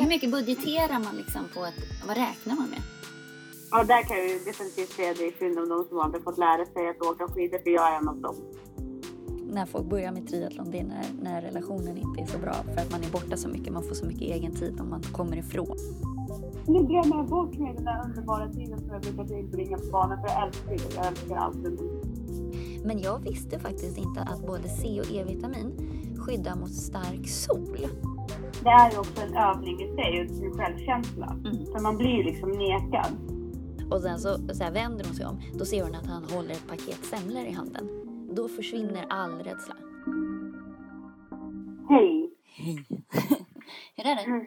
Hur mycket budgeterar man liksom på att, vad räknar man med? Ja, där kan jag ju definitivt säga det är synd om de som aldrig fått lära sig att åka skidor, för jag är en av dem. När folk börjar med triathlon, det är när, när relationen inte är så bra för att man är borta så mycket, man får så mycket egen tid om man kommer ifrån. Nu glömmer jag bort mig den där underbara tiden som jag brukar tillbringa på banan, för jag älskar det. Jag älskar allt. Men jag visste faktiskt inte att både C och E-vitamin skyddar mot stark sol. Det är ju också en övning i sig, sin självkänsla. Mm. För man blir liksom nekad. Och sen så, så här vänder hon sig om, då ser hon att han håller ett paket semlor i handen. Då försvinner all rädsla. Hej! Hej! Hur är det? Mm.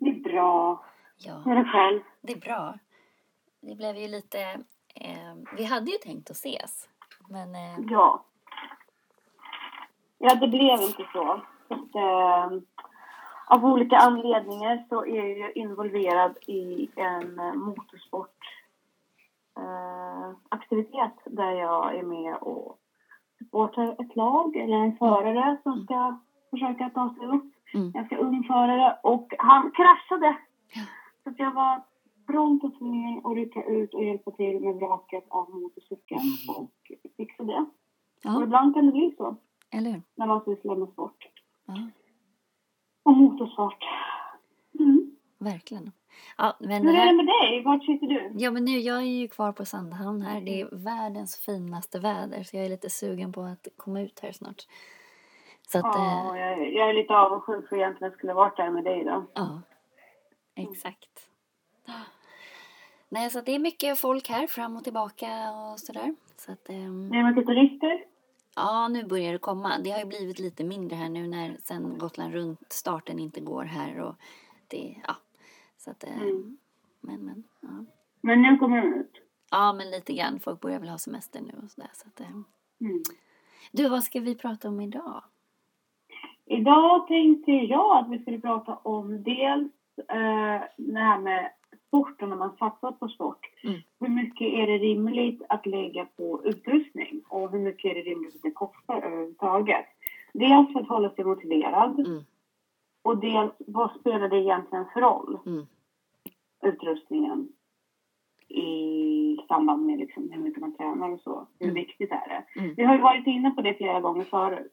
Det är bra. Ja, Hur är det själv? det är bra. Det blev ju lite... Eh, vi hade ju tänkt att ses. Men eh, Ja. Ja, det blev inte så. så att, eh, av olika anledningar så är jag ju involverad i en eh, motorsport eh, aktivitet där jag är med och supportar ett lag eller en förare som ska försöka ta sig upp. Mm. Ganska ung förare och han kraschade. Så jag var prompt och tvungen att rycka ut och hjälpa till med vraket av motorcykeln och fixa det. Och ja, ibland kan det bli så eller hur? när man sysslar med sport. Ja, Och motorsport. Mm. verkligen. Ja, men Hur är det med dig? Vart sitter du? ja, men nu, jag är ju kvar på Sandhamn här. Det är världens finaste väder så jag är lite sugen på att komma ut här snart. Så att, eh, Ja, jag, jag är lite avundsjuk för egentligen skulle varit där med dig då. Ja, exakt. Nej, så det är mycket folk här fram och tillbaka och sådär. Så att, ehm, Det är mycket turister. Ja, nu börjar det komma. Det har ju blivit lite mindre här nu när sen Gotland runt starten inte går här och det, ja. Så att, ehm, Mm. men, men, ja. Men nu kommer de ut. Ja, men lite grann. Folk börjar väl ha semester nu och sådär. Så att, ehm. Mm. Du, vad ska vi prata om idag? Idag tänkte jag att vi skulle prata om dels eh, det här med sport och när man satsar på sport. Mm. Hur mycket är det rimligt att lägga på utrustning och hur mycket är det rimligt att det kostar överhuvudtaget? Dels för att hålla sig motiverad Mm. och dels vad spelar det egentligen för roll, Mm. utrustningen i samband med liksom hur mycket man tränar och så. Hur Mm. viktigt är det? Mm. Vi har ju varit inne på det flera gånger förut.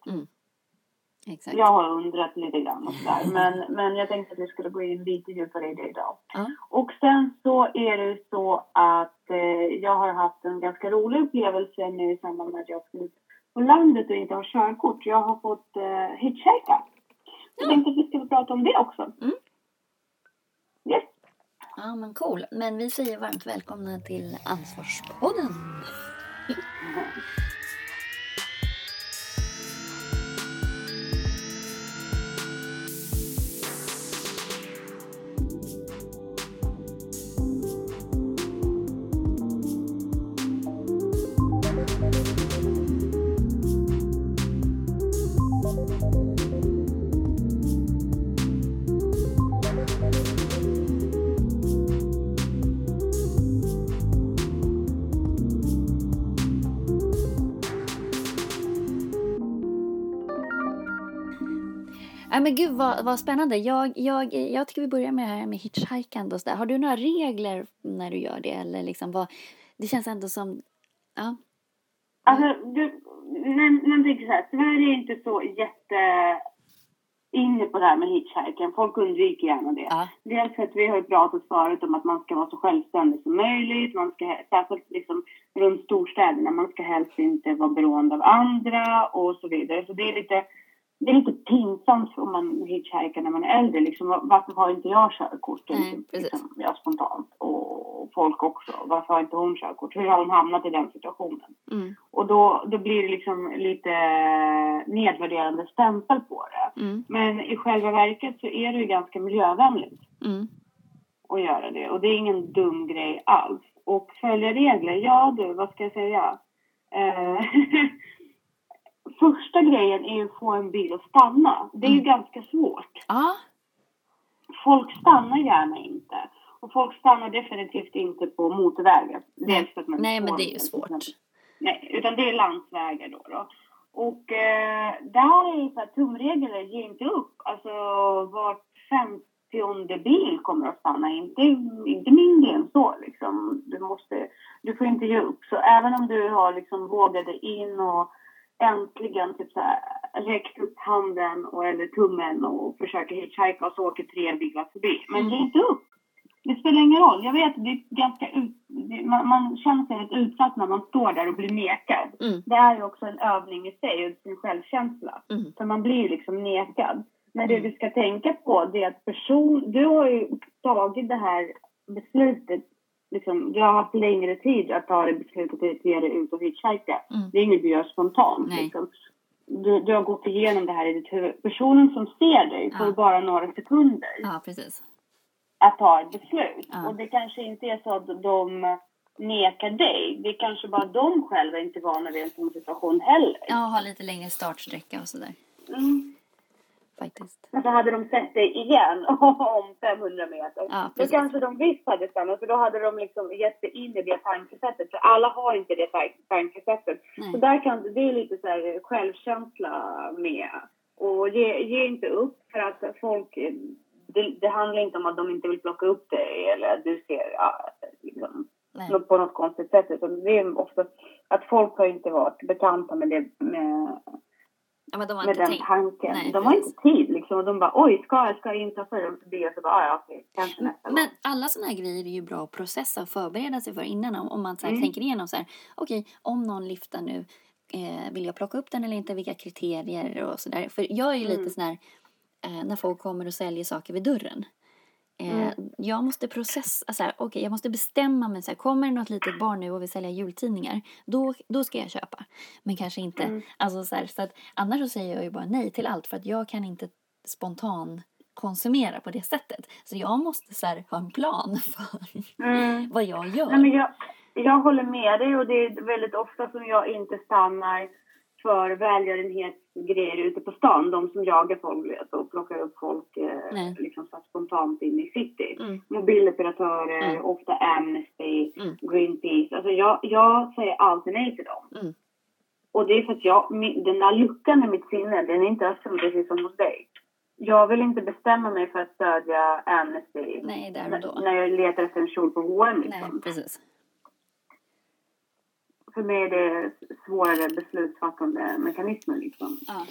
Exakt. Jag har undrat lite grann och sådär. Men, men jag tänkte att vi skulle gå in lite djupare i det idag. Ja. Och sen så är det så att eh, jag har haft en ganska rolig upplevelse nu i samband med att jag ska ut på landet och inte har körkort. Jag har fått eh, hitchhika. Jag tänkte att vi skulle prata om det också. Mm. Yes. Ja, men cool. Men vi säger varmt välkomna till Ansvarspodden. Ja, men gud vad, vad spännande. Jag, jag, jag tycker vi börjar med det här med hitchhikande och sådär. Har du några regler när du gör det? Eller liksom vad, det känns ändå som... Ja. Alltså, du, när man tänker så här, Sverige är inte så jätte inne på det här med hitchhiken. Folk undviker gärna det. Ja. Dels för att vi har pratat förut om att man ska vara så självständig som möjligt. Man ska, särskilt liksom runt storstäderna, man ska helst inte vara beroende av andra och så vidare. Så det är lite, det är lite pinsamt om man hitchhikar när man är äldre. Liksom, var- varför har inte jag körkort? Nej, precis. liksom, jag spontant. Och folk också. Varför har inte hon körkort? Hur har hon hamnat i den situationen? Mm, Och då, då blir det liksom lite nedvärderande stämpel på det. mm, Men i själva verket så är det ju ganska miljövänligt mm, att göra det. Och det är ingen dum grej alls. Och följa regler, ja du, vad ska jag säga? Eh, Första grejen är ju att få en bil att stanna. Det är ju Mm. ganska svårt. Ja. Folk stannar gärna inte. Och folk stannar definitivt inte på motorvägar. Dels för att man Nej, men det är ju svårt. Nej, utan det är landsvägar då. då. Och eh, där är ju så här, tumregler, ge inte upp. Alltså vart åttionde bil kommer att stanna, inte, inte mindre än så. Liksom. Du, måste, du får inte ge upp. Så även om du har liksom vågat dig in och äntligen typ så här, räckt upp handen och, eller tummen och försöker hitchhika och så åker tre bilar förbi. Men Mm. ge inte upp. Det spelar ingen roll. Jag vet, det är ganska ut, det, man, man känner sig rätt utsatt när man står där och blir nekad. Mm. Det är ju också en övning i sig, och sin självkänsla. Mm. För man blir liksom nekad. Men det Mm. du ska tänka på det är att person, du har ju tagit det här beslutet, liksom, du har haft längre tid att ta det beslutet att ge dig ut och hitchhika. Mm. Det är inget du gör spontant. Liksom. Du, du har gått igenom det här i ditt huvud. Personen som ser dig får Ja. bara några sekunder Ja, att ta ett beslut. Ja. Och det kanske inte är så att de nekar dig. Det är kanske bara de själva inte är vana vid en sån situation heller. Ja, ha lite längre startsträcka och sådär. Mm. Faktiskt. Men så hade de sett dig igen om 500 meter. Ja, då kanske de visst hade stannat, för då hade de liksom gett sig in i det tankesättet. För alla har inte det tan- tankesättet. Så där kan, det är lite så här självkänsla med. Och ge, ge inte upp för att folk... Det, det handlar inte om att de inte vill plocka upp dig eller att du ser ja, liksom, på något konstigt sätt. Utan det är ofta att folk har inte varit bekanta med det, med, Ja, men de har med inte den tänkt. tanken. Nej, de har precis. inte tid liksom. Och de bara oj, ska jag, ska jag inte dem förbi? Och så bara, "Ah, ja okej, kanske nästa Men gång. alla sådana här grejer är ju bra att processa och förbereda sig för innan. Om, om man så här Mm. tänker igenom så här, okej, om någon lyfter nu, eh, vill jag plocka upp den eller inte? Vilka kriterier och så där. För jag är ju lite Mm. sån här, eh, när folk kommer och säljer saker vid dörren. Eh, Mm. Jag måste processa, så här, okej, jag måste bestämma mig. Så här, kommer det något litet barn nu och vill sälja jultidningar, då, då ska jag köpa. Men kanske inte. Mm. Alltså, så här, så att, annars så säger jag ju bara nej till allt för att jag kan inte spontan konsumera på det sättet. Så jag måste så här, ha en plan för Mm. vad jag gör. Nej, men jag, jag håller med dig och det är väldigt ofta som jag inte stannar för välgörenhetsgrejer ute på stan. De som jagar folk vet, och plockar upp folk eh, Nej. liksom så spontant in i city. Mm. Mobiloperatörer, Mm. ofta Amnesty, Mm. Greenpeace. Alltså jag, jag säger alltid nej till dem. Mm. Och det är för att jag, den där luckan i mitt sinne, den är inte öppen precis som hos dig. Jag vill inte bestämma mig för att stödja Amnesty Nej, när, jag letar efter en kjol på H&M Nej, liksom. precis. För mig är det svårare beslutsfattande mekanismer liksom. Ja.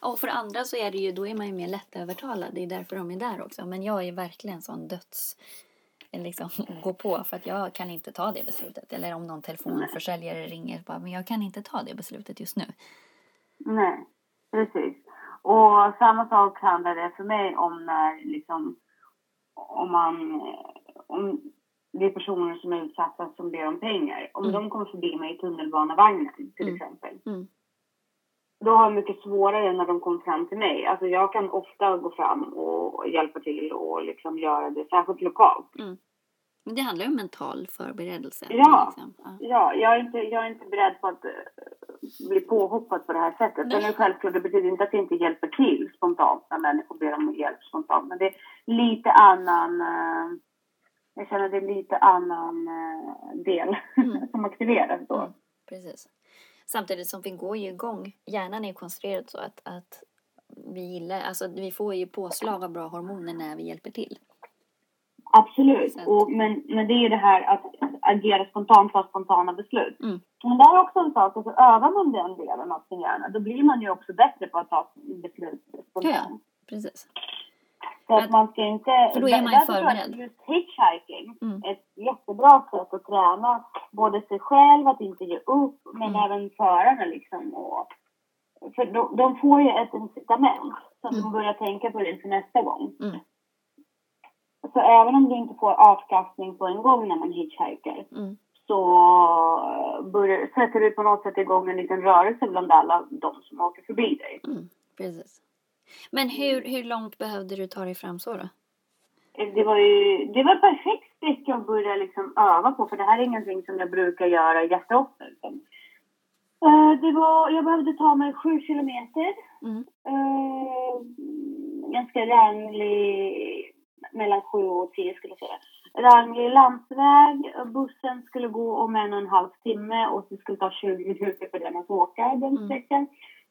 Och för andra så är det ju, då är man ju mer lättövertalad. Det är därför de är där också. Men jag är verkligen sån döds... Liksom, gå på för att jag kan inte ta det beslutet. Eller om någon telefonförsäljare ringer bara, men jag kan inte ta det beslutet just nu. Nej, precis. Och samma sak handlar det för mig om när liksom om man om det är personer som är utsatta som ber om pengar. Om Mm. de kommer förbi mig i tunnelbanevagnen till Mm. exempel. Mm. Då har jag mycket svårare när de kommer fram till mig. Alltså jag kan ofta gå fram och hjälpa till och liksom göra det, särskilt lokalt. Men det handlar ju om mental förberedelse. Ja. Liksom. Ja. Ja, jag är inte, jag är inte beredd på att eh, bli påhoppad på det här sättet. Nej. Men självklart, det betyder inte att jag inte hjälper till spontant när människor ber om hjälp spontant. Men det är lite annan... Jag känner det är lite annan eh, del Mm. som aktiveras då. Mm. Precis. Samtidigt som vi går ju igång. Hjärnan är konstruerad så att, att vi gillar, alltså vi får ju påslag av bra hormoner när vi hjälper till. Absolut. Att- Och, men, men det är ju det här att agera spontant, ta spontana beslut. Mm. Men det är också en sak, alltså övar man den delen av sin hjärna, då blir man ju också bättre på att ta beslut spontant. Ja, Precis. Så att man ska inte... för då är man ju förberedd. Just hitchhiking Mm. ett jättebra sätt att träna både sig själv, att inte ge upp, men Mm. även förarna liksom. Och, för de, de får ju ett incitament så att Mm. de börjar tänka på det för nästa gång. Mm. Så även om du inte får avkastning på en gång när man hitchhikar Mm. så börjar, sätter du på något sätt igång en liten rörelse bland alla de som åker förbi dig. Mm. Precis. Men hur, hur långt behövde du ta dig fram så då? Det var ju det var perfekt sträcka att börja liksom öva på för det här är ingenting som jag brukar göra jätteofta. utan, eh, Det var, jag behövde ta mig sju kilometer. Mm. Eh, ganska ranglig, mellan sju och tio skulle jag säga. Ranglig landsväg, bussen skulle gå om en och en halv timme och det skulle ta 20 minuter för den att åka den Mm.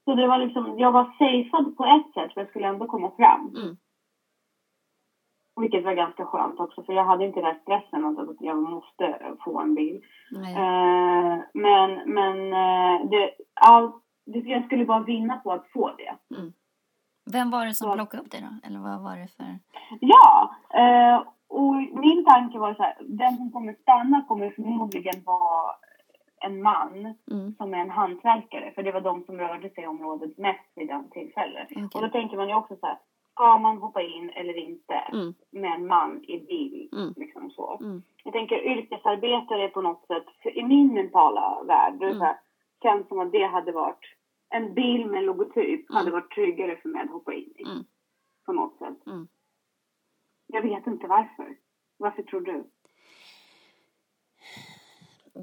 Så det var liksom, jag var safead på ett sätt jag skulle ändå komma fram. Mm. Vilket var ganska skönt också, för jag hade inte den stressen att jag måste få en bil. Eh, men men eh, det, all, det, jag skulle bara vinna på att få det. Vem var det som Ja. plockade upp dig då? Eller vad var det för... Ja, eh, och min tanke var så här, den som kommer stanna kommer förmodligen vara en man Mm. som är en hantverkare, för det var de som rörde sig i området mest vid den tillfället. Och Okej. då tänker man ju också så här, ska man hoppa in eller inte Mm. med en man i bil? Mm. Liksom så. Mm. Jag tänker yrkesarbetare på något sätt, i min mentala värld, det så här, känns som att det hade varit, en bil med logotyp hade varit tryggare för mig att hoppa in i. Mm. På något sätt. Mm. Jag vet inte varför. Varför tror du?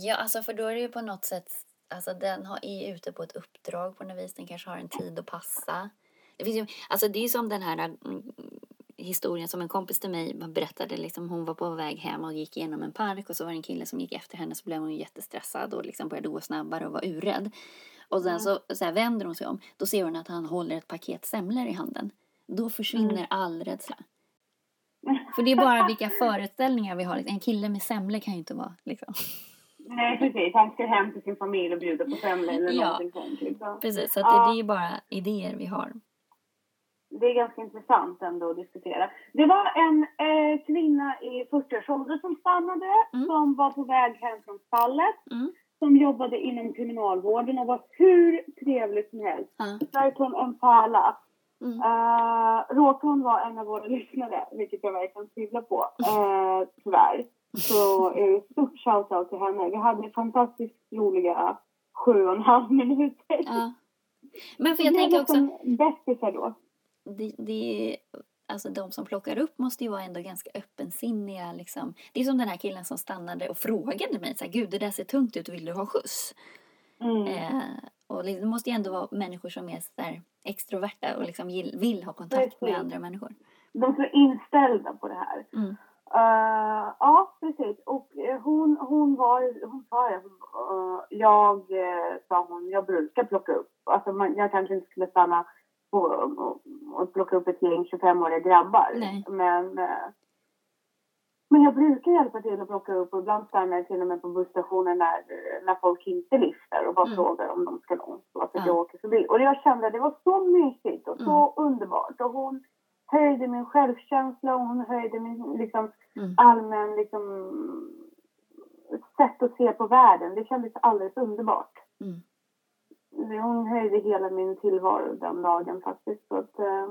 Ja, alltså för då är det ju på något sätt... Alltså den har, är ute på ett uppdrag på något vis. Den kanske har en tid att passa. Det, finns ju, alltså det är ju som den här mm, historien som en kompis till mig berättade. Liksom, hon var på väg hem och gick igenom en park och så var det en kille som gick efter henne så blev hon jättestressad och liksom började gå snabbare och var urrädd. Och sen så, så här, vänder hon sig om. Då ser hon att han håller ett paket semlor i handen. Då försvinner all rädsla. För det är bara vilka föreställningar vi har. En kille med semlor kan ju inte vara liksom. Nej, precis. Han ska hem till sin familj och bjuda på semlor eller Ja. någonting sånt. Liksom. Precis, så att Ja. det, det är bara idéer vi har. Det är ganska intressant ändå att diskutera. Det var en eh, kvinna i 40-årsåldern som stannade, Mm. som var på väg hem från stallet, Mm. som jobbade inom kriminalvården och var hur trevlig som helst. Ja. Verkligen en pärla. Mm. Uh, råkade hon vara en av våra lyssnare, vilket jag verkligen tvivlar på, uh, tyvärr. Så är det stort shout-out till henne. Vi hade fantastiskt roliga sju och en halv minuter. Ja. Men för jag blev tänker också, nästan bästisar då. det, det, alltså de som plockar upp måste ju vara ändå ganska öppensinniga. Liksom. Det är som den här killen som stannade och frågade mig, så här, gud det där ser tungt ut, vill du ha skjuts? Mm. Eh, och liksom, det måste ju ändå vara människor som är så där extroverta och liksom vill ha kontakt med andra människor. De är så inställda på det här. Mm. Eh, ja, precis. Och eh, hon, hon var, hon sa det, eh, jag eh, sa hon, jag brukar plocka upp, alltså man, jag kanske inte skulle stanna och, och, och plocka upp ett gäng 25-åriga grabbar. Nej. Men, eh, men jag brukar hjälpa till att plocka upp och ibland stannar jag till och med på busstationen när, när folk inte lyfter och bara Mm. frågar om de ska någonstans för att Ja. jag åker förbi. Och jag kände att det var så mysigt och så underbart. Och hon höjde min självkänsla och hon höjde min liksom, Mm. allmän liksom, sätt att se på världen. Det kändes alldeles underbart. Mm. Hon höjde hela min tillvaro den dagen faktiskt. Så att, eh,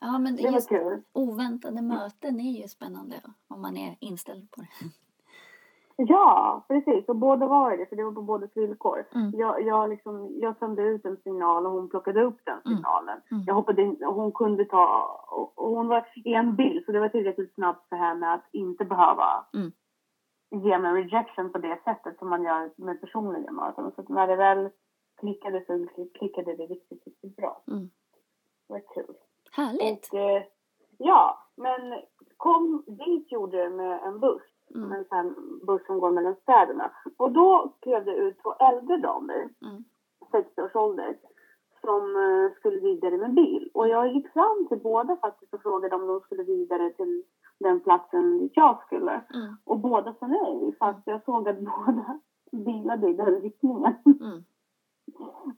Ja, men det var kul. oväntade möten är ju spännande om man är inställd på det. Ja, precis. Och båda var det, för det var på bådas villkor. Mm. Jag, jag, liksom, jag sände ut en signal och hon plockade upp den Mm. signalen. Mm. Jag hoppade in, hon kunde ta... Och, hon var i en bil, så det var tillräckligt snabbt för henne att inte behöva Mm. ge mig rejection på det sättet som man gör med personliga möten. Så när det väl klickade så klickade det riktigt, riktigt bra. Mm. Det var kul. Härligt! Och, eh, ja, men kom dit gjorde det med en buss. Mm. En sån buss som går mellan städerna. Och då klev det ut två äldre damer, Mm. 60 års ålder, som eh, skulle vidare med bil. Och jag gick fram till båda faktiskt och frågade om de skulle vidare till den platsen dit jag skulle. Mm. Och båda sa nej, fast jag såg att båda bilade i den riktningen. Mm.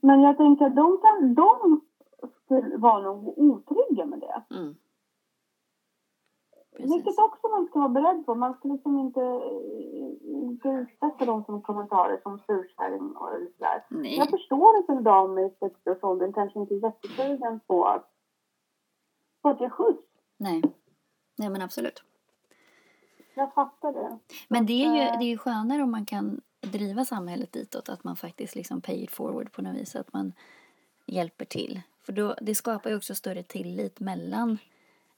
Men jag tänker att de, kan, de skulle vara nog otrygga med det. Mm. Vilket också man ska vara beredd på. Man ska liksom inte, inte utsätta dem som kommentarer som surkärring och sådär. Nej. Jag förstår att en dam i 60-årsåldern kanske inte är jättesugen på att, på att ge skjuts. Nej. Nej, men absolut. Jag fattar det. Men det är ju, eh, det är ju skönare om man kan driva samhället ditåt. Att man faktiskt liksom pay it forward på något vis. Att man hjälper till. För då, det skapar ju också större tillit mellan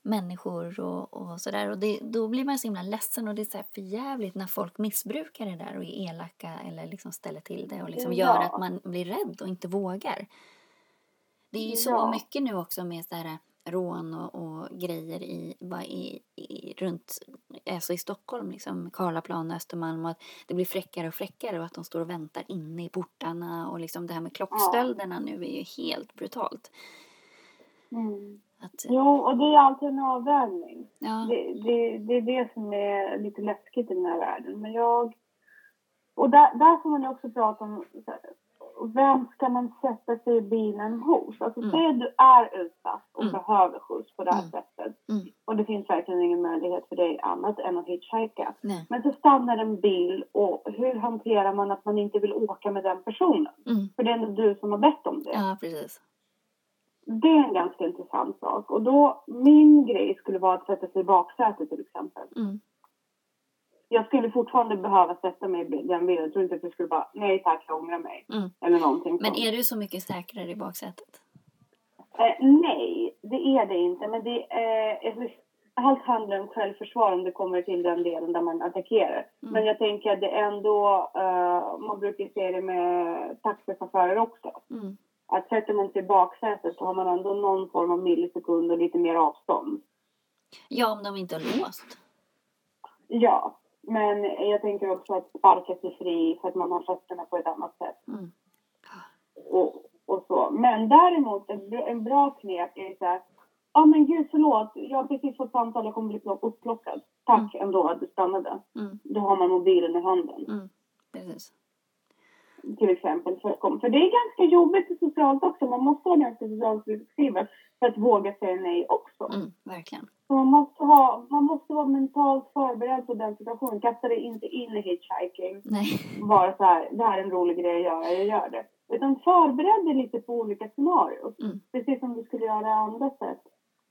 människor och, och sådär. Och det, då blir man så himla ledsen och det är så här för jävligt när folk missbrukar det där och är elaka eller liksom ställer till det och liksom Ja. gör att man blir rädd och inte vågar. Det är ju så Ja. mycket nu också med så här rån och, och grejer i, i, i, runt, alltså i Stockholm, liksom Karlaplan och Östermalm och att det blir fräckare och fräckare och att de står och väntar inne i portarna och liksom det här med klockstölderna nu är ju helt brutalt. Mm. Att, Jo, och det är alltid en avvägning. ja, Det, det, det är det som är lite läskigt i den här världen. Men jag... Och där, där får man också prata om vem ska man sätta sig i bilen hos? Alltså Mm. säg att du är utsatt och Mm. behöver skjuts på det här Mm. sättet. Mm. Och det finns verkligen ingen möjlighet för dig annat än att hitchhika. nej. Men så stannar en bil och hur hanterar man att man inte vill åka med den personen? Mm. För det är ändå du som har bett om det. Ja, precis. Det är en ganska intressant sak. Och då, min grej skulle vara att sätta sig i baksätet till exempel. Mm. Jag skulle fortfarande behöva sätta mig i den bilen. Jag tror inte att jag skulle bara, nej tack, jag ångrar mig. Mm. Eller någonting Men är du så mycket säkrare i baksätet? Eh, nej, det är det inte. Men det är, eh, allt handlar om självförsvar om det kommer till den delen där man attackerar. Mm. Men jag tänker att det ändå, eh, man brukar se det med taxichaufförer också. Mm. Att sätter man sig i baksätet så har man ändå någon form av millisekund och lite mer avstånd. Ja, om de inte har låst. Ja, men jag tänker också att sparka sig fri för att man har fötterna på ett annat sätt. Mm. Och, och så. Men däremot, en, en bra knep är så här. Ja men gud förlåt, jag har precis fått samtal, jag kommer bli plock- upplockad. Tack ändå att du stannade. Mm. Då har man mobilen i handen. Mm. Precis. Till exempel. För, att komma- för det är ganska jobbigt socialt också. Man måste vara ganska socialt flexibel för att våga säga nej också. Mm. Verkligen. Så man, måste ha, man måste vara mentalt förberedd på den situationen. Kasta dig inte in i hitchhiking. Nej. Bara så här, det här är en rolig grej att göra, jag gör det. Utan förbered dig lite på olika scenarier. Mm. Precis som du skulle göra andra sätt.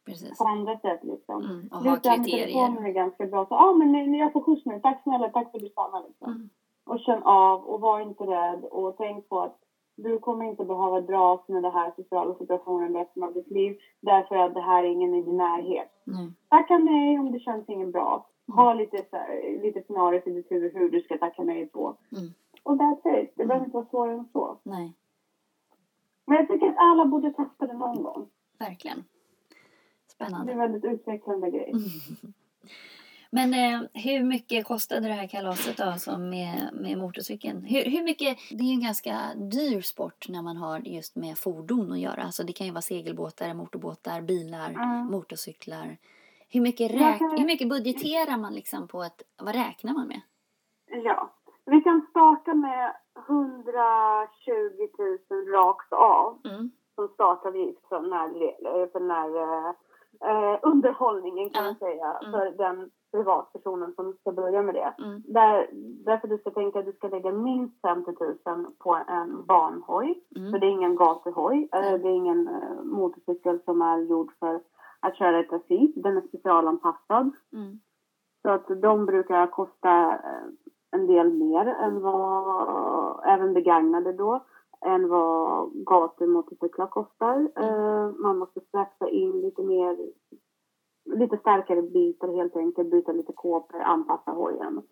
Precis. På andra sätt liksom. Mm. Och Det ha kriterier. telefonen är ganska bra. Så, ah, men jag får skjuts nu. Tack snälla, tack för att du stannade. Liksom. Mm. Och känn av och var inte rädd. Och tänk på att du kommer inte behöva dras med det här sociala situationen resten av ditt liv. Därför att det här är ingen i din närhet. Nej. Tacka nej om det känns inget bra. Ha lite, här, lite scenarier i ditt huvud hur du ska tacka nej på. Mm. Och that's it. Det behöver inte vara svårare än så. Nej. Men jag tycker att alla borde testa det någon gång. Verkligen. Det är Spännande. en väldigt utvecklande grej. Men eh, hur mycket kostade det här kalaset då som med, med motorcykeln? Hur, hur mycket, det är ju en ganska dyr sport när man har just med fordon att göra. Alltså det kan ju vara segelbåtar, motorbåtar, bilar, Mm. motorcyklar. Hur mycket, räk, kan- hur mycket budgeterar man liksom på ett, vad räknar man med? Ja. Vi kan starta med 120 000 rakt av. Mm. som startavgift för le- för den här eh, underhållningen kan man säga. Mm. För den privatpersonen som ska börja med det. Mm. Där, därför du ska tänka att du ska lägga minst 50 000 på en barnhoj. För Mm. det är ingen gatuhoj. Eh, Mm. det är ingen eh, motorcykel som är gjord för att köra i trafik. Den är specialanpassad. Mm. Så att de brukar kosta eh, en del mer än vad, även begagnade då, än vad gatumotorcyklar kostar. Eh, man måste straxa in lite mer, lite starkare bitar helt enkelt, byta lite kåpor, anpassa hojen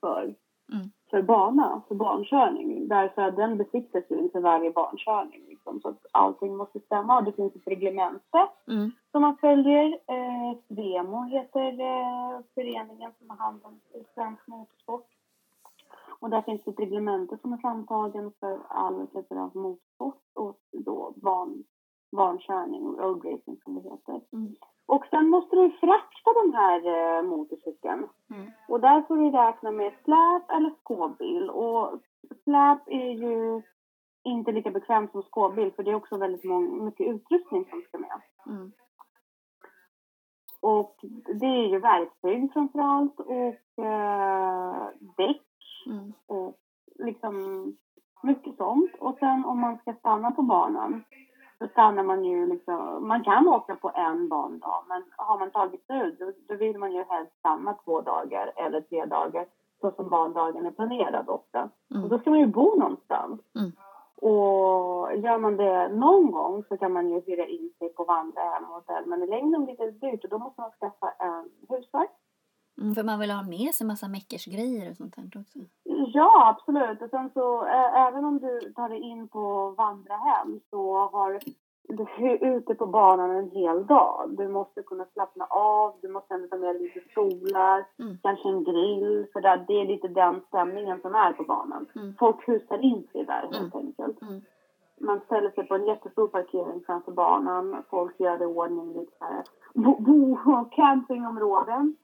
för, Mm. för bana, för barnkörning. Därför att den besiktas ju inför varje barnkörning. Liksom, så att allting måste stämma och det finns ett reglemente Mm. som man följer. Eh, Svemo heter eh, föreningen som har hand om svensk motorsport. Och där finns det ett reglemente som är framtagen för all typer av motorsport och då barn, barnkörning, road racing som det heter. Mm. Och sen måste du frakta den här eh, motorcykeln. Mm. Och där får du räkna med släp eller skåbil. Och släp är ju inte lika bekvämt som skåbil för det är också väldigt mycket utrustning som ska med. Mm. Och det är ju verktyg framför allt och eh, däck Mm. och liksom mycket sånt. Och sen om man ska stanna på banan så stannar man ju liksom, man kan åka på en bandag men har man tagit ut då, då vill man ju helst stanna två dagar eller tre dagar så som bandagen är planerad ofta. Och Mm. då ska man ju bo någonstans. Mm. Och gör man det någon gång så kan man ju hyra in sig på vandrarhem och hotell. Men i längden blir det dyrt och då måste man skaffa en husvagn. Mm, för man vill ha med sig massa meckersgrejer och sånt där också. Ja, absolut. Och sen så ä- även om du tar dig in på vandrarhem så har du är ute på banan en hel dag. Du måste kunna slappna av, du måste ändå ta med lite stolar, Mm. kanske en grill. För där, det är lite den stämningen som är på banan. Mm. Folk husar in sig där helt enkelt. Mm. man ställer sig på en jättestor parkering framför banan. Folk gör i ordning lite bo, bo campingområden.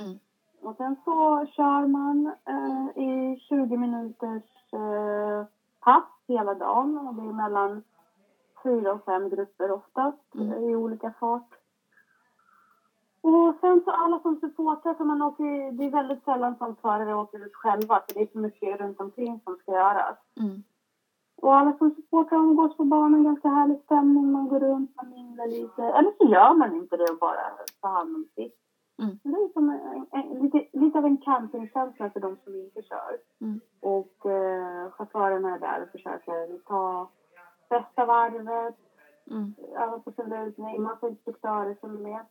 Mm. Och sen så kör man eh, i 20 minuters eh, pass hela dagen. Och det är mellan fyra och fem grupper oftast Mm. eh, i olika fart. Och sen så alla som supportrar, så man åker, det är väldigt sällan som förare åker ut själva för det är så mycket runt omkring som ska göras. Mm. Och alla som supportrar umgås på banan, ganska härlig stämning, man går runt, man minglar lite. Eller så gör man inte det och bara tar hand om sitt. Mm. Det är som en, en, lite, lite av en campingkänsla för de som inte kör. Mm. Och eh, chaufförerna är där och försöker ta bästa varvet, Mm. alla på sin lösning, massa instruktörer som är med.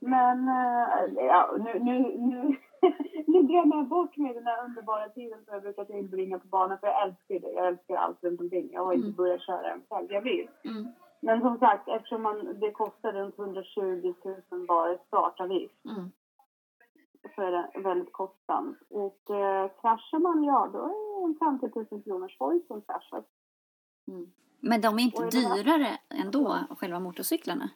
Men eh, ja, nu, nu, nu, nu glömmer jag bort mig den här underbara tiden som jag brukar tillbringa på banan för jag älskar det. Jag älskar allt runt omkring. Jag har inte Mm. börjat köra än själv. Jag vill. Mm. Men som sagt, eftersom man, det kostar runt 120 000 bara i startavgift Mm. så är det väldigt kostsamt. Och eh, kraschar man, ja då är det en 50 000 kronors hoj som kraschar. Mm. Men de är inte dyrare ändå, själva motorcyklarna?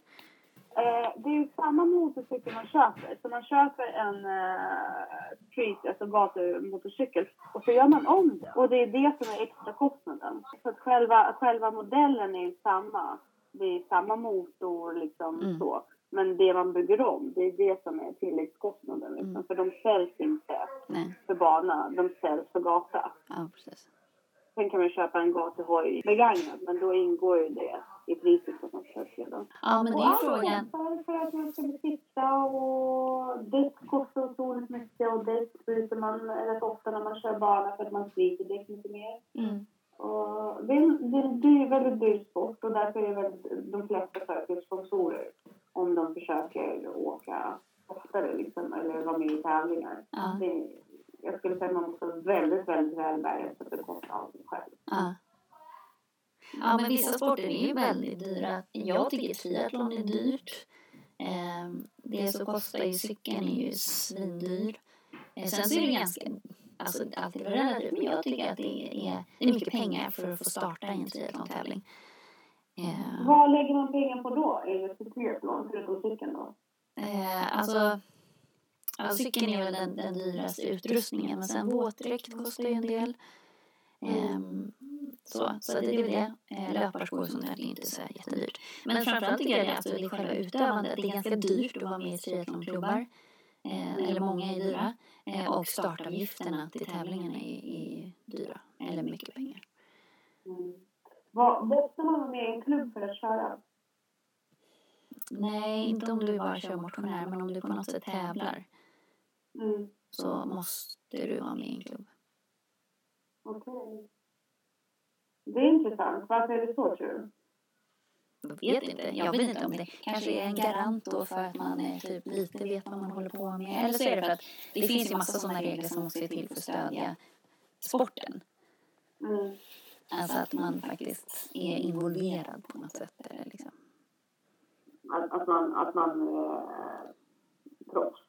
Eh, det är ju samma motorcykel man köper. Så man köper en eh, street, alltså gatumotorcykel och så gör man om det. Och det är det som är extra kostnaden. Så att själva, själva modellen är ju samma. Det är samma motor liksom Mm. så. Men det man bygger om, det är det som är tilläggskostnaden. Liksom. Mm. För de säljs inte Nej, för bana, de säljs för gata. ja precis. Sen kan man köpa en gatuhoj begagnad, men då ingår ju det i priset på något sätt redan. Ja, men det är ju frågan. För, att man ska sitta och däck kostar otroligt mycket och däck byter man rätt ofta när man kör bana för att man sliter däck mycket mer. Mm. Och det, är, en- det är en dyr, väldigt dyr sport och därför är väldigt, de flesta söker sponsorer om de försöker åka oftare liksom, eller vara med i tävlingar. Ja. Det, jag skulle säga att man måste vara väldigt, väldigt välbärgad för att bekosta allt själv. Ja. Ja, men vissa sporter är ju väldigt dyra. Jag tycker triathlon är dyrt. Ehm, Det så kostar ju cykeln är ju svindyr. Eh, Sen så är det ganska, alltså allt är relativt, men jag tycker att det är, det är mycket pengar för att få starta en triathlon-tävling. Ehm, Vad lägger man pengar på då? Är det för triathlon, förutom cykeln då? Eh, alltså, ja, cykeln är väl den, den dyraste utrustningen, men sen våtdräkt kostar ju en del. Ehm, så, så det är väl det. Eh, löparskor där, det är inte så jättedyrt. Men framförallt tycker jag det, alltså, det är själva utövandet. Det är ganska dyrt att vara med i triathlonklubbar. Eh, eller många är dyra. Eh, och startavgifterna till tävlingarna är, är dyra. Eller mycket pengar. Mm. Vad, måste man vara med i en klubb för att köra? Nej, inte om du bara kör motionär, men om du på något sätt tävlar Mm. så måste du vara med i en klubb. Okej. Det är intressant. Varför är det så, tror du? Jag vet inte. Jag vet inte om det kanske är en garant då för att man är typ lite vet vad man håller på med. Eller så är det för att det finns ju massa sådana regler som måste till för att stödja sporten. Mm. Alltså att man faktiskt är involverad på något sätt. Eller liksom. Att, att man, att man eh, proffs.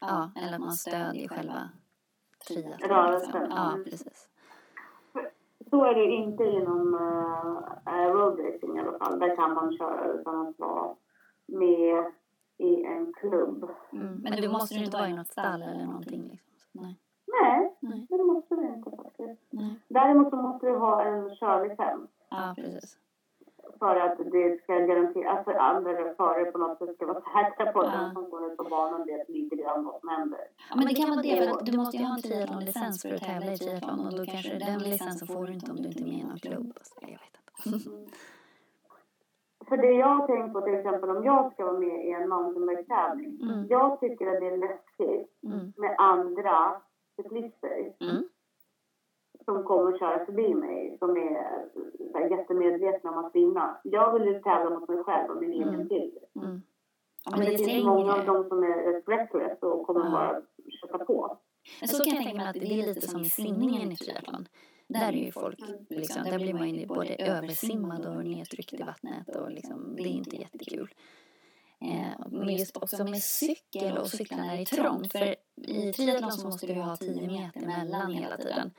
Ja, eller att man stödjer själva triathlon. Liksom. Ja, Mm. precis. Så är det inte inom uh, roadracing i alla fall. Där kan man köra utan att vara med i en klubb. Mm. Men du måste ju inte vara i något stall eller någonting. Liksom. Nej. Nej, Nej. det måste du inte faktiskt. nej. Däremot så måste du ha en körlicens. Ja, precis. För att det ska garantera, alltså andra förare på något sätt ska vara säkra på att Ja. de som går ut på banan vet lite grann vad som händer. Ja, men det kan vara det, för att du måste ju ha en triathlonlicens för att tävla i triathlon och då kanske den licensen får du inte om du inte är med i någon klubb. Så jag vet inte. För det jag har tänkt på till exempel om jag ska vara med i en mountainbike-tävling. Mm. Jag tycker att det är läskigt Mm. med andra cyklister Mm. Som kommer köra förbi mig som är så här, jättemedvetna om att vinna. Jag vill ju tävla mot mig själv och min egen Mm. tid. Mm. Ja, Men men det det är finns många av dem som är rätt reckless och kommer Ja. bara köpa på. Men så kan jag tänka mig att det är lite som i simningen i triathlon. Där är ju folk, liksom, där blir man ju både översimmad och nedtryckt i vattnet och liksom, det är inte jättekul. Eh, men just också med cykel och cykla när det är trångt. För i triathlon så måste du ha 10 meter mellan hela tiden.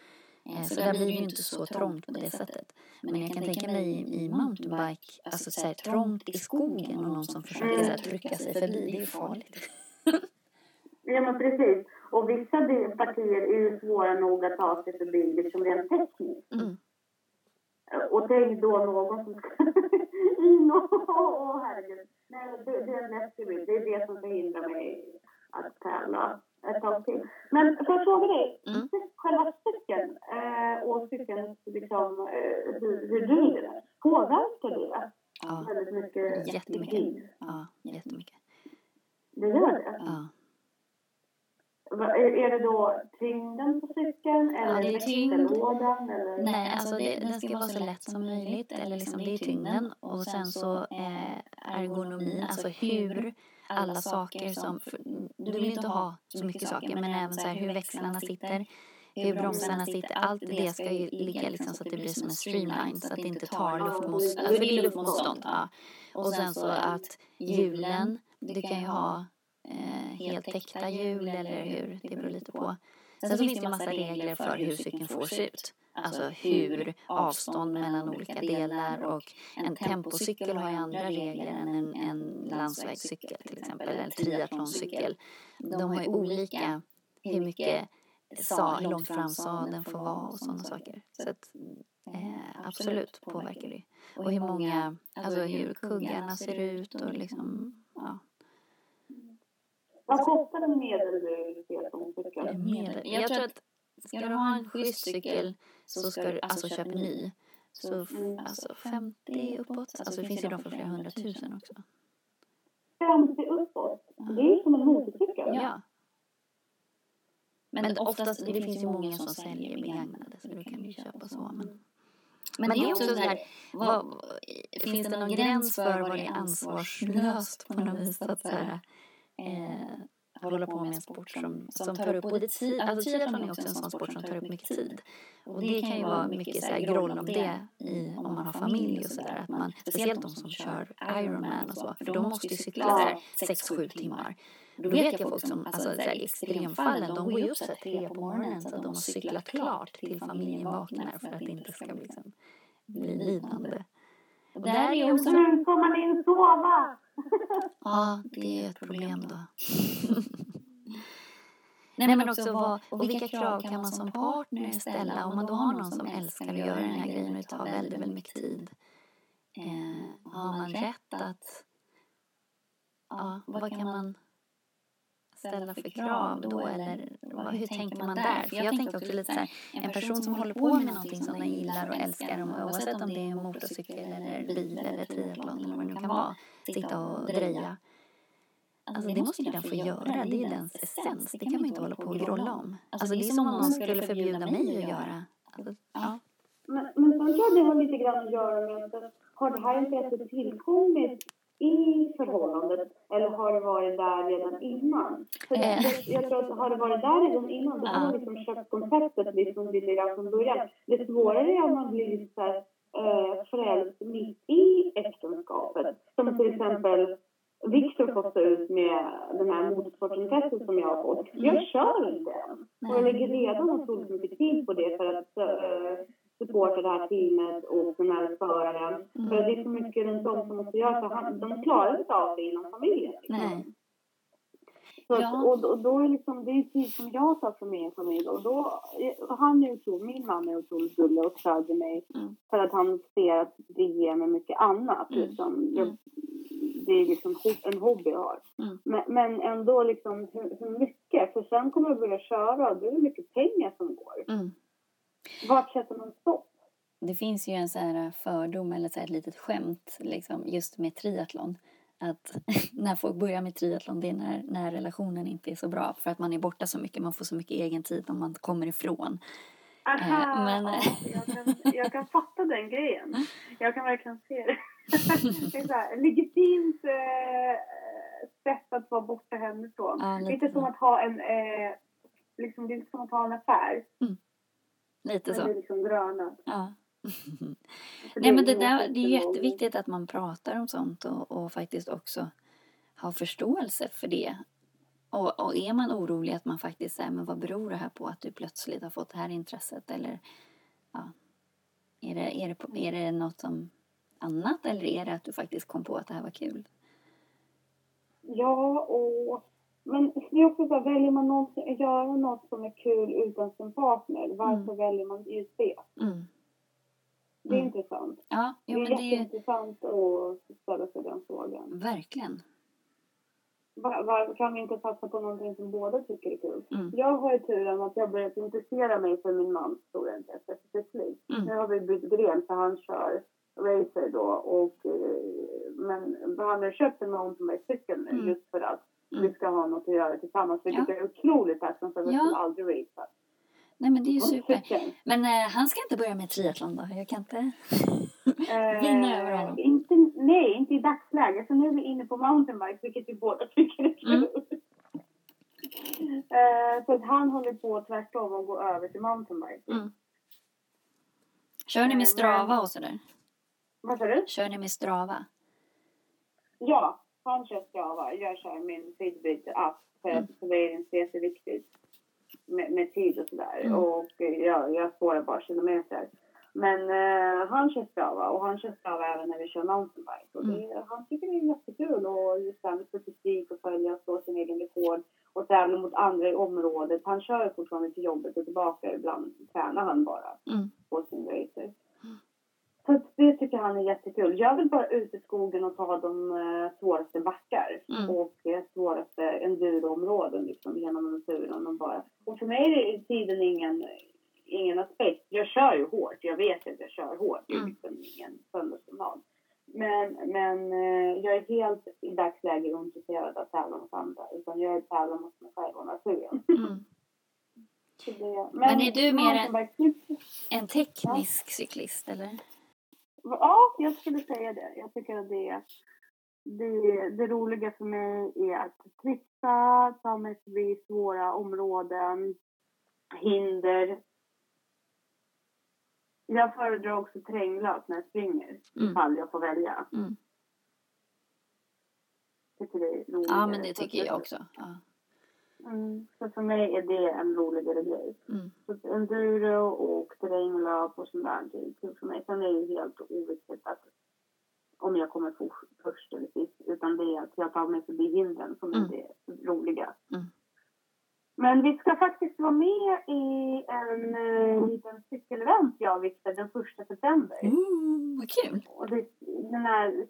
Eh, så där blir det ju inte så trångt på det sättet. Men jag kan tänka mig i, i mountainbike, alltså så här, trångt i skogen och någon som försöker så här, trycka sig förbi, det är ju farligt. Ja, men precis. Och vissa partier är ju svåra nog att ta sig förbi liksom rent tekniskt. Mm. Och tänk då någon som ska in och... Åh, herregud. Nej, det, det är en läskig bild. Det är det som förhindrar mig att tävla ett tag till. Men får jag fråga dig, Mm. själva cykeln eh, och cykeln, liksom, eh, hur, hur du den, påverkar det Ja, väldigt mycket? jättemycket. Ja, jättemycket. Det gör det? Ja. Är, det då tyngden på cykeln eller Ja, det är tyngd. växellådan? Eller? Nej, alltså det, den ska vara så lätt som möjligt. Eller liksom, det är tyngden. Och sen så eh, ergonomin, alltså hur alla saker som... För, du vill inte ha så mycket saker, men även så här hur växlarna sitter, hur bromsarna sitter. Allt det ska ju ligga liksom så att det blir som en streamline, så att det inte tar luftmotstånd. Alltså det är luftmotstånd, ja. Och sen så att hjulen, du kan ju ha eh, helt täckta hjul eller hur, det beror lite på. Sen så finns det ju massa regler för hur cykeln får se ut. Alltså hur avstånd mellan olika delar och en tempocykel har ju andra regler än en, en landsvägscykel till exempel, eller en triathloncykel. De har ju olika hur mycket sa, långt fram sadeln får vara och sådana saker. Så att, eh, absolut påverkar det. Och hur många, alltså hur kuggarna ser ut och liksom, ja. Vad kostar en medelcykel? Medel. Jag tror att ska du ha en schysst cykel så ska du alltså köpa ny. Så f- alltså 50 uppåt. Alltså det finns ju de för flera hundratusen också. 50 uppåt? Det är ju som en motorcykel. Ja. Men oftast, det finns ju många som säljer begagnade så du kan ju köpa så. Men, men det är också så här, vad, finns det någon gräns för vad det är ansvarslöst på något vis att så här, eh, hålla på med en sport som, som tar upp både tid, alltså triathlon är också en sån sport som tar upp mycket tid. Och det kan ju vara mycket så här det i, om man har familj och sådär. Att man, speciellt de som kör Ironman och så, för de måste ju cykla så här 6-7 timmar. Då vet jag folk som, alltså så här, i extremfallen, de går ju upp så här tre på morgonen så att de har cyklat klart till familjen vaknar för att det inte ska liksom bli lidande. Och där är också, Nu får man in sova! Ja det är ett problem då. Nej men också vad, och vilka krav kan man som partner ställa om man då har någon som älskar att göra den här grejen och tar väldigt, väldigt mycket tid. Eh, har man rätt att, ja vad kan man ställa för krav då eller vad, hur tänker man där? För jag tänker också lite så här, en person som håller på med någonting som den gillar och älskar, oavsett om det är en motorcykel eller bil eller triathlon eller vad det nu kan vara, sitta och dreja. Alltså det måste ju den få göra, det är dens essens. Det kan man ju inte hålla på och grolla om. Alltså det är som om någon skulle förbjuda mig att göra. Alltså, ja. Men, men sen tror jag det har lite grann att göra med att har det här intresset tillkommit i förhållandet eller har det varit där redan innan? För Eh. jag, jag tror att har det varit där redan innan då har man liksom köpt konceptet liksom grann från början. Det svårare är om man blir så här, eh, frälst mitt i äktenskapet. Som till exempel Victor får stå ut med den här motorsportintresset som jag har fått. Jag kör inte än. Och jag lägger redan otroligt mycket tid på det för att uh, supporta det här teamet och den här föraren. För det är så mycket runt om som måste göras. så han- De klarar inte av det inom familjen. liksom. Nej. Så, Ja. och, och då är liksom, det är tid som jag tar för min familj. Och då, han är otroligt, min man är otroligt gullig och stödjer mig. Mm. För att han ser att det ger mig mycket annat. Mm. Liksom. Jag, det är liksom en hobby jag har. Mm. Men, men ändå liksom hur, hur mycket? För sen kommer jag börja köra och då är det mycket pengar som går. Mm. Vart sätter man stopp? Det finns ju en så här fördom eller så här ett litet skämt liksom, just med triathlon. Att när folk börjar med triathlon det är när, när relationen inte är så bra för att man är borta så mycket, man får så mycket egen tid om man kommer ifrån. Aha, Eh, men- ja, jag, kan, jag kan fatta den grejen. Jag kan verkligen se det. det är så här, legitimt eh, sätt att vara borta hemifrån. Ja, lite inte som att ha en, eh, liksom, det är inte som att ha en affär. Lite Men det är så. liksom gröna. Ja. Nej men det, är där, det är jätteviktigt att man pratar om sånt och, och faktiskt också har förståelse för det. Och, och är man orolig att man faktiskt säger men vad beror det här på att du plötsligt har fått det här intresset eller ja, är det, är det, är det något som annat eller är det att du faktiskt kom på att det här var kul? Ja, och men det är också så här, väljer man något, göra något som är kul utan sin partner, varför Mm. väljer man just det? Mm. Det är Mm. intressant. Ja, jo, det är men det är jätteintressant att ställa sig den frågan. verkligen. Var, var, kan vi inte satsa på någonting som båda tycker är kul? Mm. Jag har ju turen att jag börjat intressera mig för min mans stora intresse för cykling. Mm. Nu har vi bytt gren för han kör racer då och eh, men han har köpt en mountainbike-cykel nu Mm. just för att. Vi ska ha något att göra tillsammans vilket Ja. är otroligt tacksam för vi Ja. skulle aldrig racea. Nej, men det är ju super. Men eh, han ska inte börja med triathlon då? Jag kan inte eh, vinna över honom. Inte, nej, inte i dagsläget. Så nu är vi inne på mountainbike vilket vi båda tycker är kul. Mm. Eh, så att han håller på tvärtom och går över till mountainbike. Mm. Kör ni Eh, med Strava men- och sådär? Vad sa du? Kör ni med Strava? Ja, han kör Strava. Jag kör min Fitbit-app för Mm. att för mig är det jätteviktigt med, med tid och sådär. Mm. Och jag, jag spårar bara kilometer. Men eh, han kör Strava och han kör Strava även när vi kör mountainbike. Och det, Han tycker det är jättekul och just det här med statistik och följa och slå sin egen rekord och tävla mot andra i området. Han kör fortfarande till jobbet och tillbaka. Ibland tränar han bara Mm. på sin racer. Så det tycker han är jättekul. Jag vill bara ut i skogen och ta de eh, svåraste backar Mm. och eh, svåraste enduroområden liksom, genom naturen. Och, bara. och för mig är det tiden ingen, ingen aspekt. Jag kör ju hårt. Jag vet att jag kör hårt. Det är Mm. liksom ingen söndagspromenad. Men, men eh, jag är helt i dagsläget ointresserad av att tävla mot andra. Utan jag tävlar mot mig själv och naturen. Mm. Det, Men är du mer en- En teknisk cyklist eller? Ja, jag skulle säga det. Jag tycker att det, det, det roliga för mig är att trixa, ta mig förbi svåra områden, hinder. Jag föredrar också terränglöp när jag springer, Mm. ifall jag får välja. Mm. Tycker det är roligare. Ja, men det tycker jag också. Ja. Mm, så för mig är det en roligare grej. Mm. Så enduro och terränglöp och sånt där, det är för mig. Sen är det helt oviktigt att om jag kommer först eller sist, utan det är att jag tar mig förbi hindren som Mm. är det roliga. Mm. Men vi ska faktiskt vara med i en eh, liten cykelevent jag och Viktor den första september. Ooh, vad kul! Och det, den här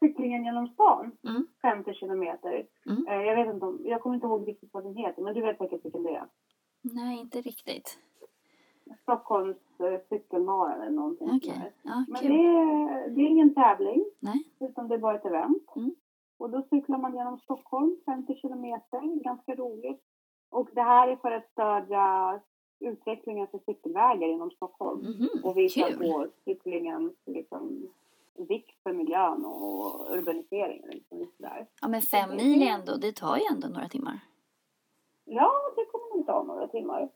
cyklingen genom stan, Mm. 50 kilometer. Mm. Eh, jag vet inte om, jag kommer inte ihåg riktigt vad den heter, men du vet säkert vilken det är. Nej, inte riktigt. Stockholms eh, cykelmara eller någonting där. Ja, Men kul. det är, det är ingen tävling, Nej. utan det är bara ett event. Mm. Och då cyklar man genom Stockholm, 50 kilometer, ganska roligt. Och det här är för att stödja utvecklingen för cykelvägar inom Stockholm. Mhm, Och visa Kul! på cyklingens liksom, vikt för miljön och urbaniseringen. Liksom, där. Ja, men fem mil är ändå, det tar ju ändå några timmar. Ja, det kommer nog ta några timmar.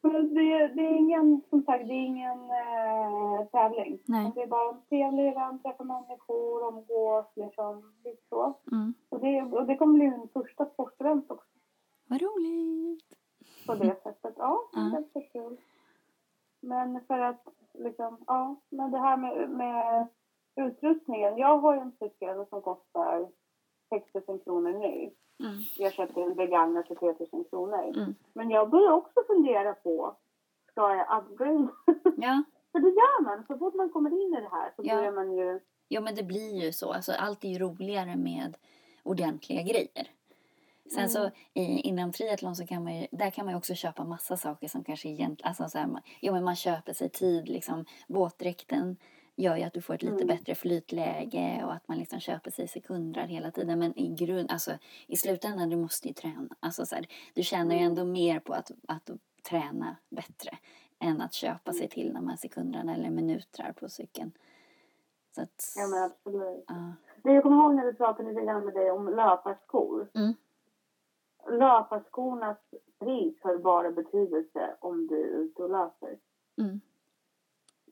Men det, det är ingen, som sagt, det är ingen eh, tävling. Nej. Det är bara en trevlig event, träffa människor, umgås, liksom, så. Mm. Och det, och det kommer bli min första sportevent också Vad roligt! på det sättet. Ja, det är Ja. ganska kul. Men för att liksom, ja, men det här med, med utrustningen. Jag har ju en cykel som kostar 6 000 kronor nu. Mm. Jag köpte en begagnad för 3 000 kronor. Mm. Men jag börjar också fundera på, ska jag upgrade? Ja, för det gör man. Så fort man kommer in i det här så Ja. börjar man ju... jo, men det blir ju så. Alltså, allt är ju roligare med ordentliga grejer. Sen Mm. så i, inom triathlon så kan man ju, där kan man ju också köpa massa saker som kanske egentligen, alltså så här, man, jo men man köper sig tid liksom. Våtdräkten gör ju att du får ett lite Mm. bättre flytläge och att man liksom köper sig sekundrar hela tiden. Men i grund, alltså i slutändan du måste ju träna. Alltså så här, du tjänar ju Mm. ändå mer på att, att träna bättre än att köpa sig till de här sekunderna eller minuter på cykeln. Så att, Ja, men absolut. ja. Jag kommer ihåg när vi pratade lite grann med dig om löparskor. Mm. Löparskornas pris har bara betydelse om du är ute och löper. Mm.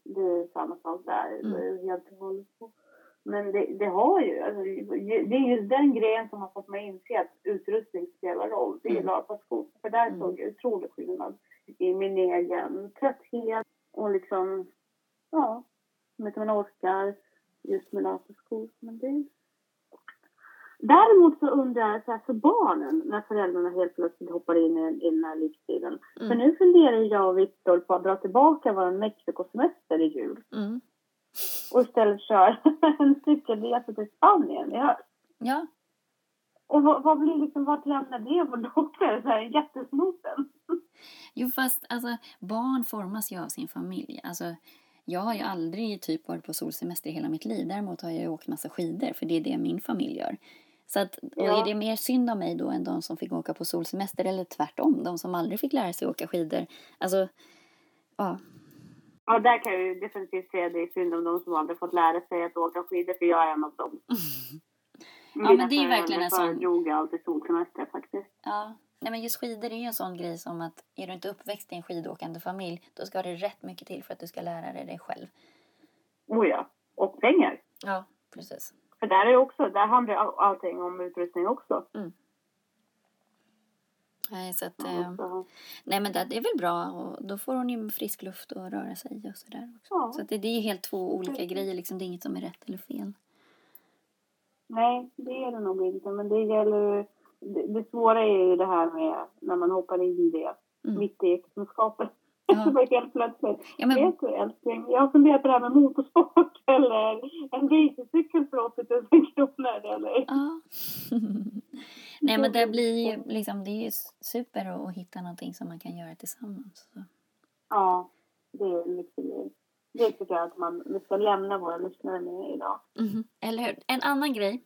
Det är samma sak där. Mm. Det är helt och hållet. Men det, det har ju, alltså, det är just den grejen som har fått mig att inse att utrustning spelar roll. Det är Mm. LAPA-skor. För där Mm. såg jag otrolig skillnad i min egen trötthet och liksom, ja, som inte man orkar just med LAPA-skor. Men det... Däremot så undrar jag så här, för barnen, när föräldrarna helt plötsligt hoppar in i, i den här livsstilen. För Mm. nu funderar jag och Viktor på att dra tillbaka vår Mexikosemester i jul Mm. och istället köra en cykelresa till Spanien i höst. Ja, Och vad, vad blir liksom, vart lämnar det vår dotter? Så här, jättesnopen. jo fast alltså barn formas ju av sin familj. Alltså jag har ju aldrig typ varit på solsemester i hela mitt liv. Däremot har jag ju åkt massa skidor för det är det min familj gör. Så att, och Ja. är det mer synd om mig då än de som fick åka på solsemester eller tvärtom, de som aldrig fick lära sig åka skidor. Alltså, ja. Ja, där kan jag ju definitivt säga det är synd om de som aldrig fått lära sig att åka skidor, för jag är en av dem. Ja, men det är verkligen en sån- jag alltid solsemester faktiskt. Ja, nej men just skidor är ju en sån grej som att är du inte uppväxt i en skidåkande familj då ska det rätt mycket till för att du ska lära dig det själv. Oh ja. Och pengar. Ja, precis. För där är också, där handlar all- allting om utrustning också. Nej, så att, eh, nej men det, det är väl bra och då får hon ju frisk luft och röra sig och sådär också. Ja. Så att det, det är ju helt två olika grejer liksom, det är inget som är rätt eller fel. Nej, det är det nog inte. Men det gäller det, det svåra är ju det här med när man hoppar in i det Mm. mitt i äktenskapet. Ja. Det var helt plötsligt. Ja, men, Vet du älskling, jag har funderat på det här med motorsport eller en racercykel för 80 000 kronor eller... ja. nej men det blir ju liksom, det är ju super att, att hitta någonting som man kan göra tillsammans. Så. Ja, det är grej. Det tycker jag att man, vi ska lämna våra lyssnare med idag. Mhm, Eller hur? En annan grej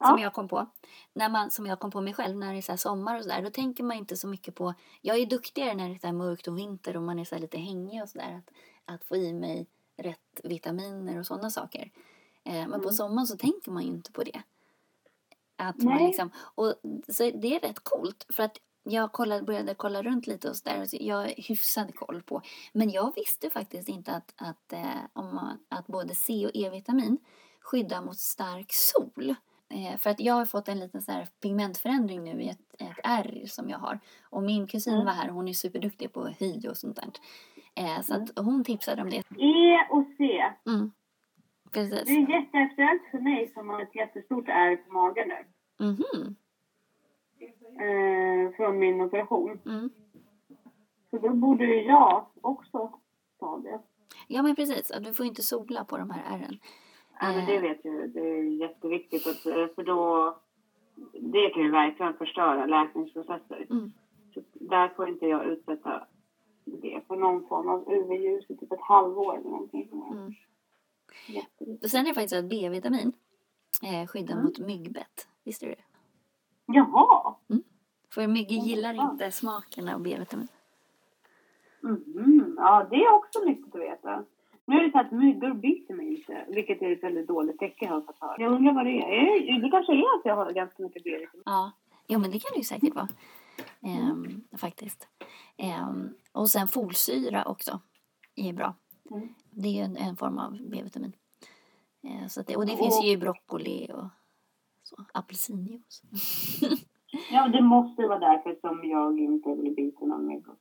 Ja. som jag kom på, när man, som jag kom på mig själv när det är så sommar och sådär, då tänker man inte så mycket på, jag är duktigare när det är mörkt och vinter och man är så lite hängig och sådär, att, att få i mig rätt vitaminer och sådana saker. Eh, men på Mm. sommaren så tänker man ju inte på det. Att man Nej. liksom, och så det är rätt coolt för att jag kollade, började kolla runt lite och sådär. Så jag har hyfsad koll på. Men jag visste faktiskt inte att, att, eh, om man, att både C och E-vitamin skyddar mot stark sol. Eh, för att jag har fått en liten så här pigmentförändring nu i ett, ett ärr som jag har. Och min kusin Mm. var här hon är superduktig på hy och sånt där. Eh, så att hon tipsade om det. E och C. Mm. Det Precis. är jätteaktuellt för mig som har ett jättestort ärr på magen nu. Mhm. Eh, från min operation. Mm. Så då borde ju jag också ta det. Ja men precis, du får inte sola på de här ärren. Ja, men det vet ju, det är jätteviktigt. Att, eh, för då, det kan ju verkligen förstöra läkningsprocesser. Mm. Så där får inte jag utsätta det för någon form av UV-ljus i typ ett halvår eller någonting. Mm. Jätteviktigt. Sen är det faktiskt att B-vitamin eh, skyddar Mm. mot myggbett. Visste du det? Jaha! För myggor gillar fan. inte smaken av B-vitamin. Mhm. Ja, det är också nyttigt att veta. Nu är det så att myggor biter mig inte, vilket är ett väldigt dåligt tecken har jag fått höra. Jag undrar vad det är. Det- kanske är att jag har ganska mycket B-vitamin. Ja, jo men det kan det ju säkert vara. Ehm, faktiskt. Ehm, och sen folsyra också är bra. Mm. Det är ju en, en form av B-vitamin. Eh, så det, och det finns ju i broccoli och så, apelsinjuice. Ja, det måste vara därför som jag inte vill bita någon myggor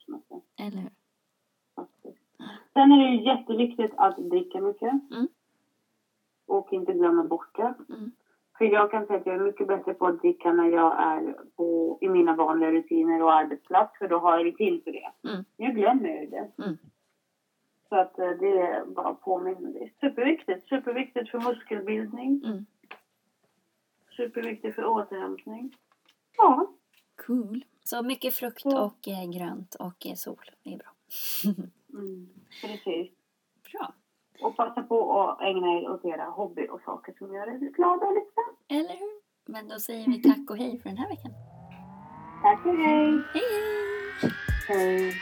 Eller hur? faktiskt. Sen är det ju jätteviktigt att dricka mycket. Mm. Och inte glömma bort det. Mm. För jag kan säga att jag är mycket bättre på att dricka när jag är på, i mina vanliga rutiner och arbetsplats. För då har jag rutin för det. Mm. Jag glömmer ju det. Mm. Så att eh, det är bara påminner det. Superviktigt. Superviktigt för muskelbildning. Mm. Superviktigt för återhämtning. Ja. Cool. Så mycket frukt och eh, grönt och eh, sol. Det är bra. Mm. Precis. bra. Och passa på att ägna er åt era hobby och saker som gör er glada och lyckliga. Eller hur? Men då säger vi tack och hej för den här veckan. Tack och hej! Hej hej! Hej!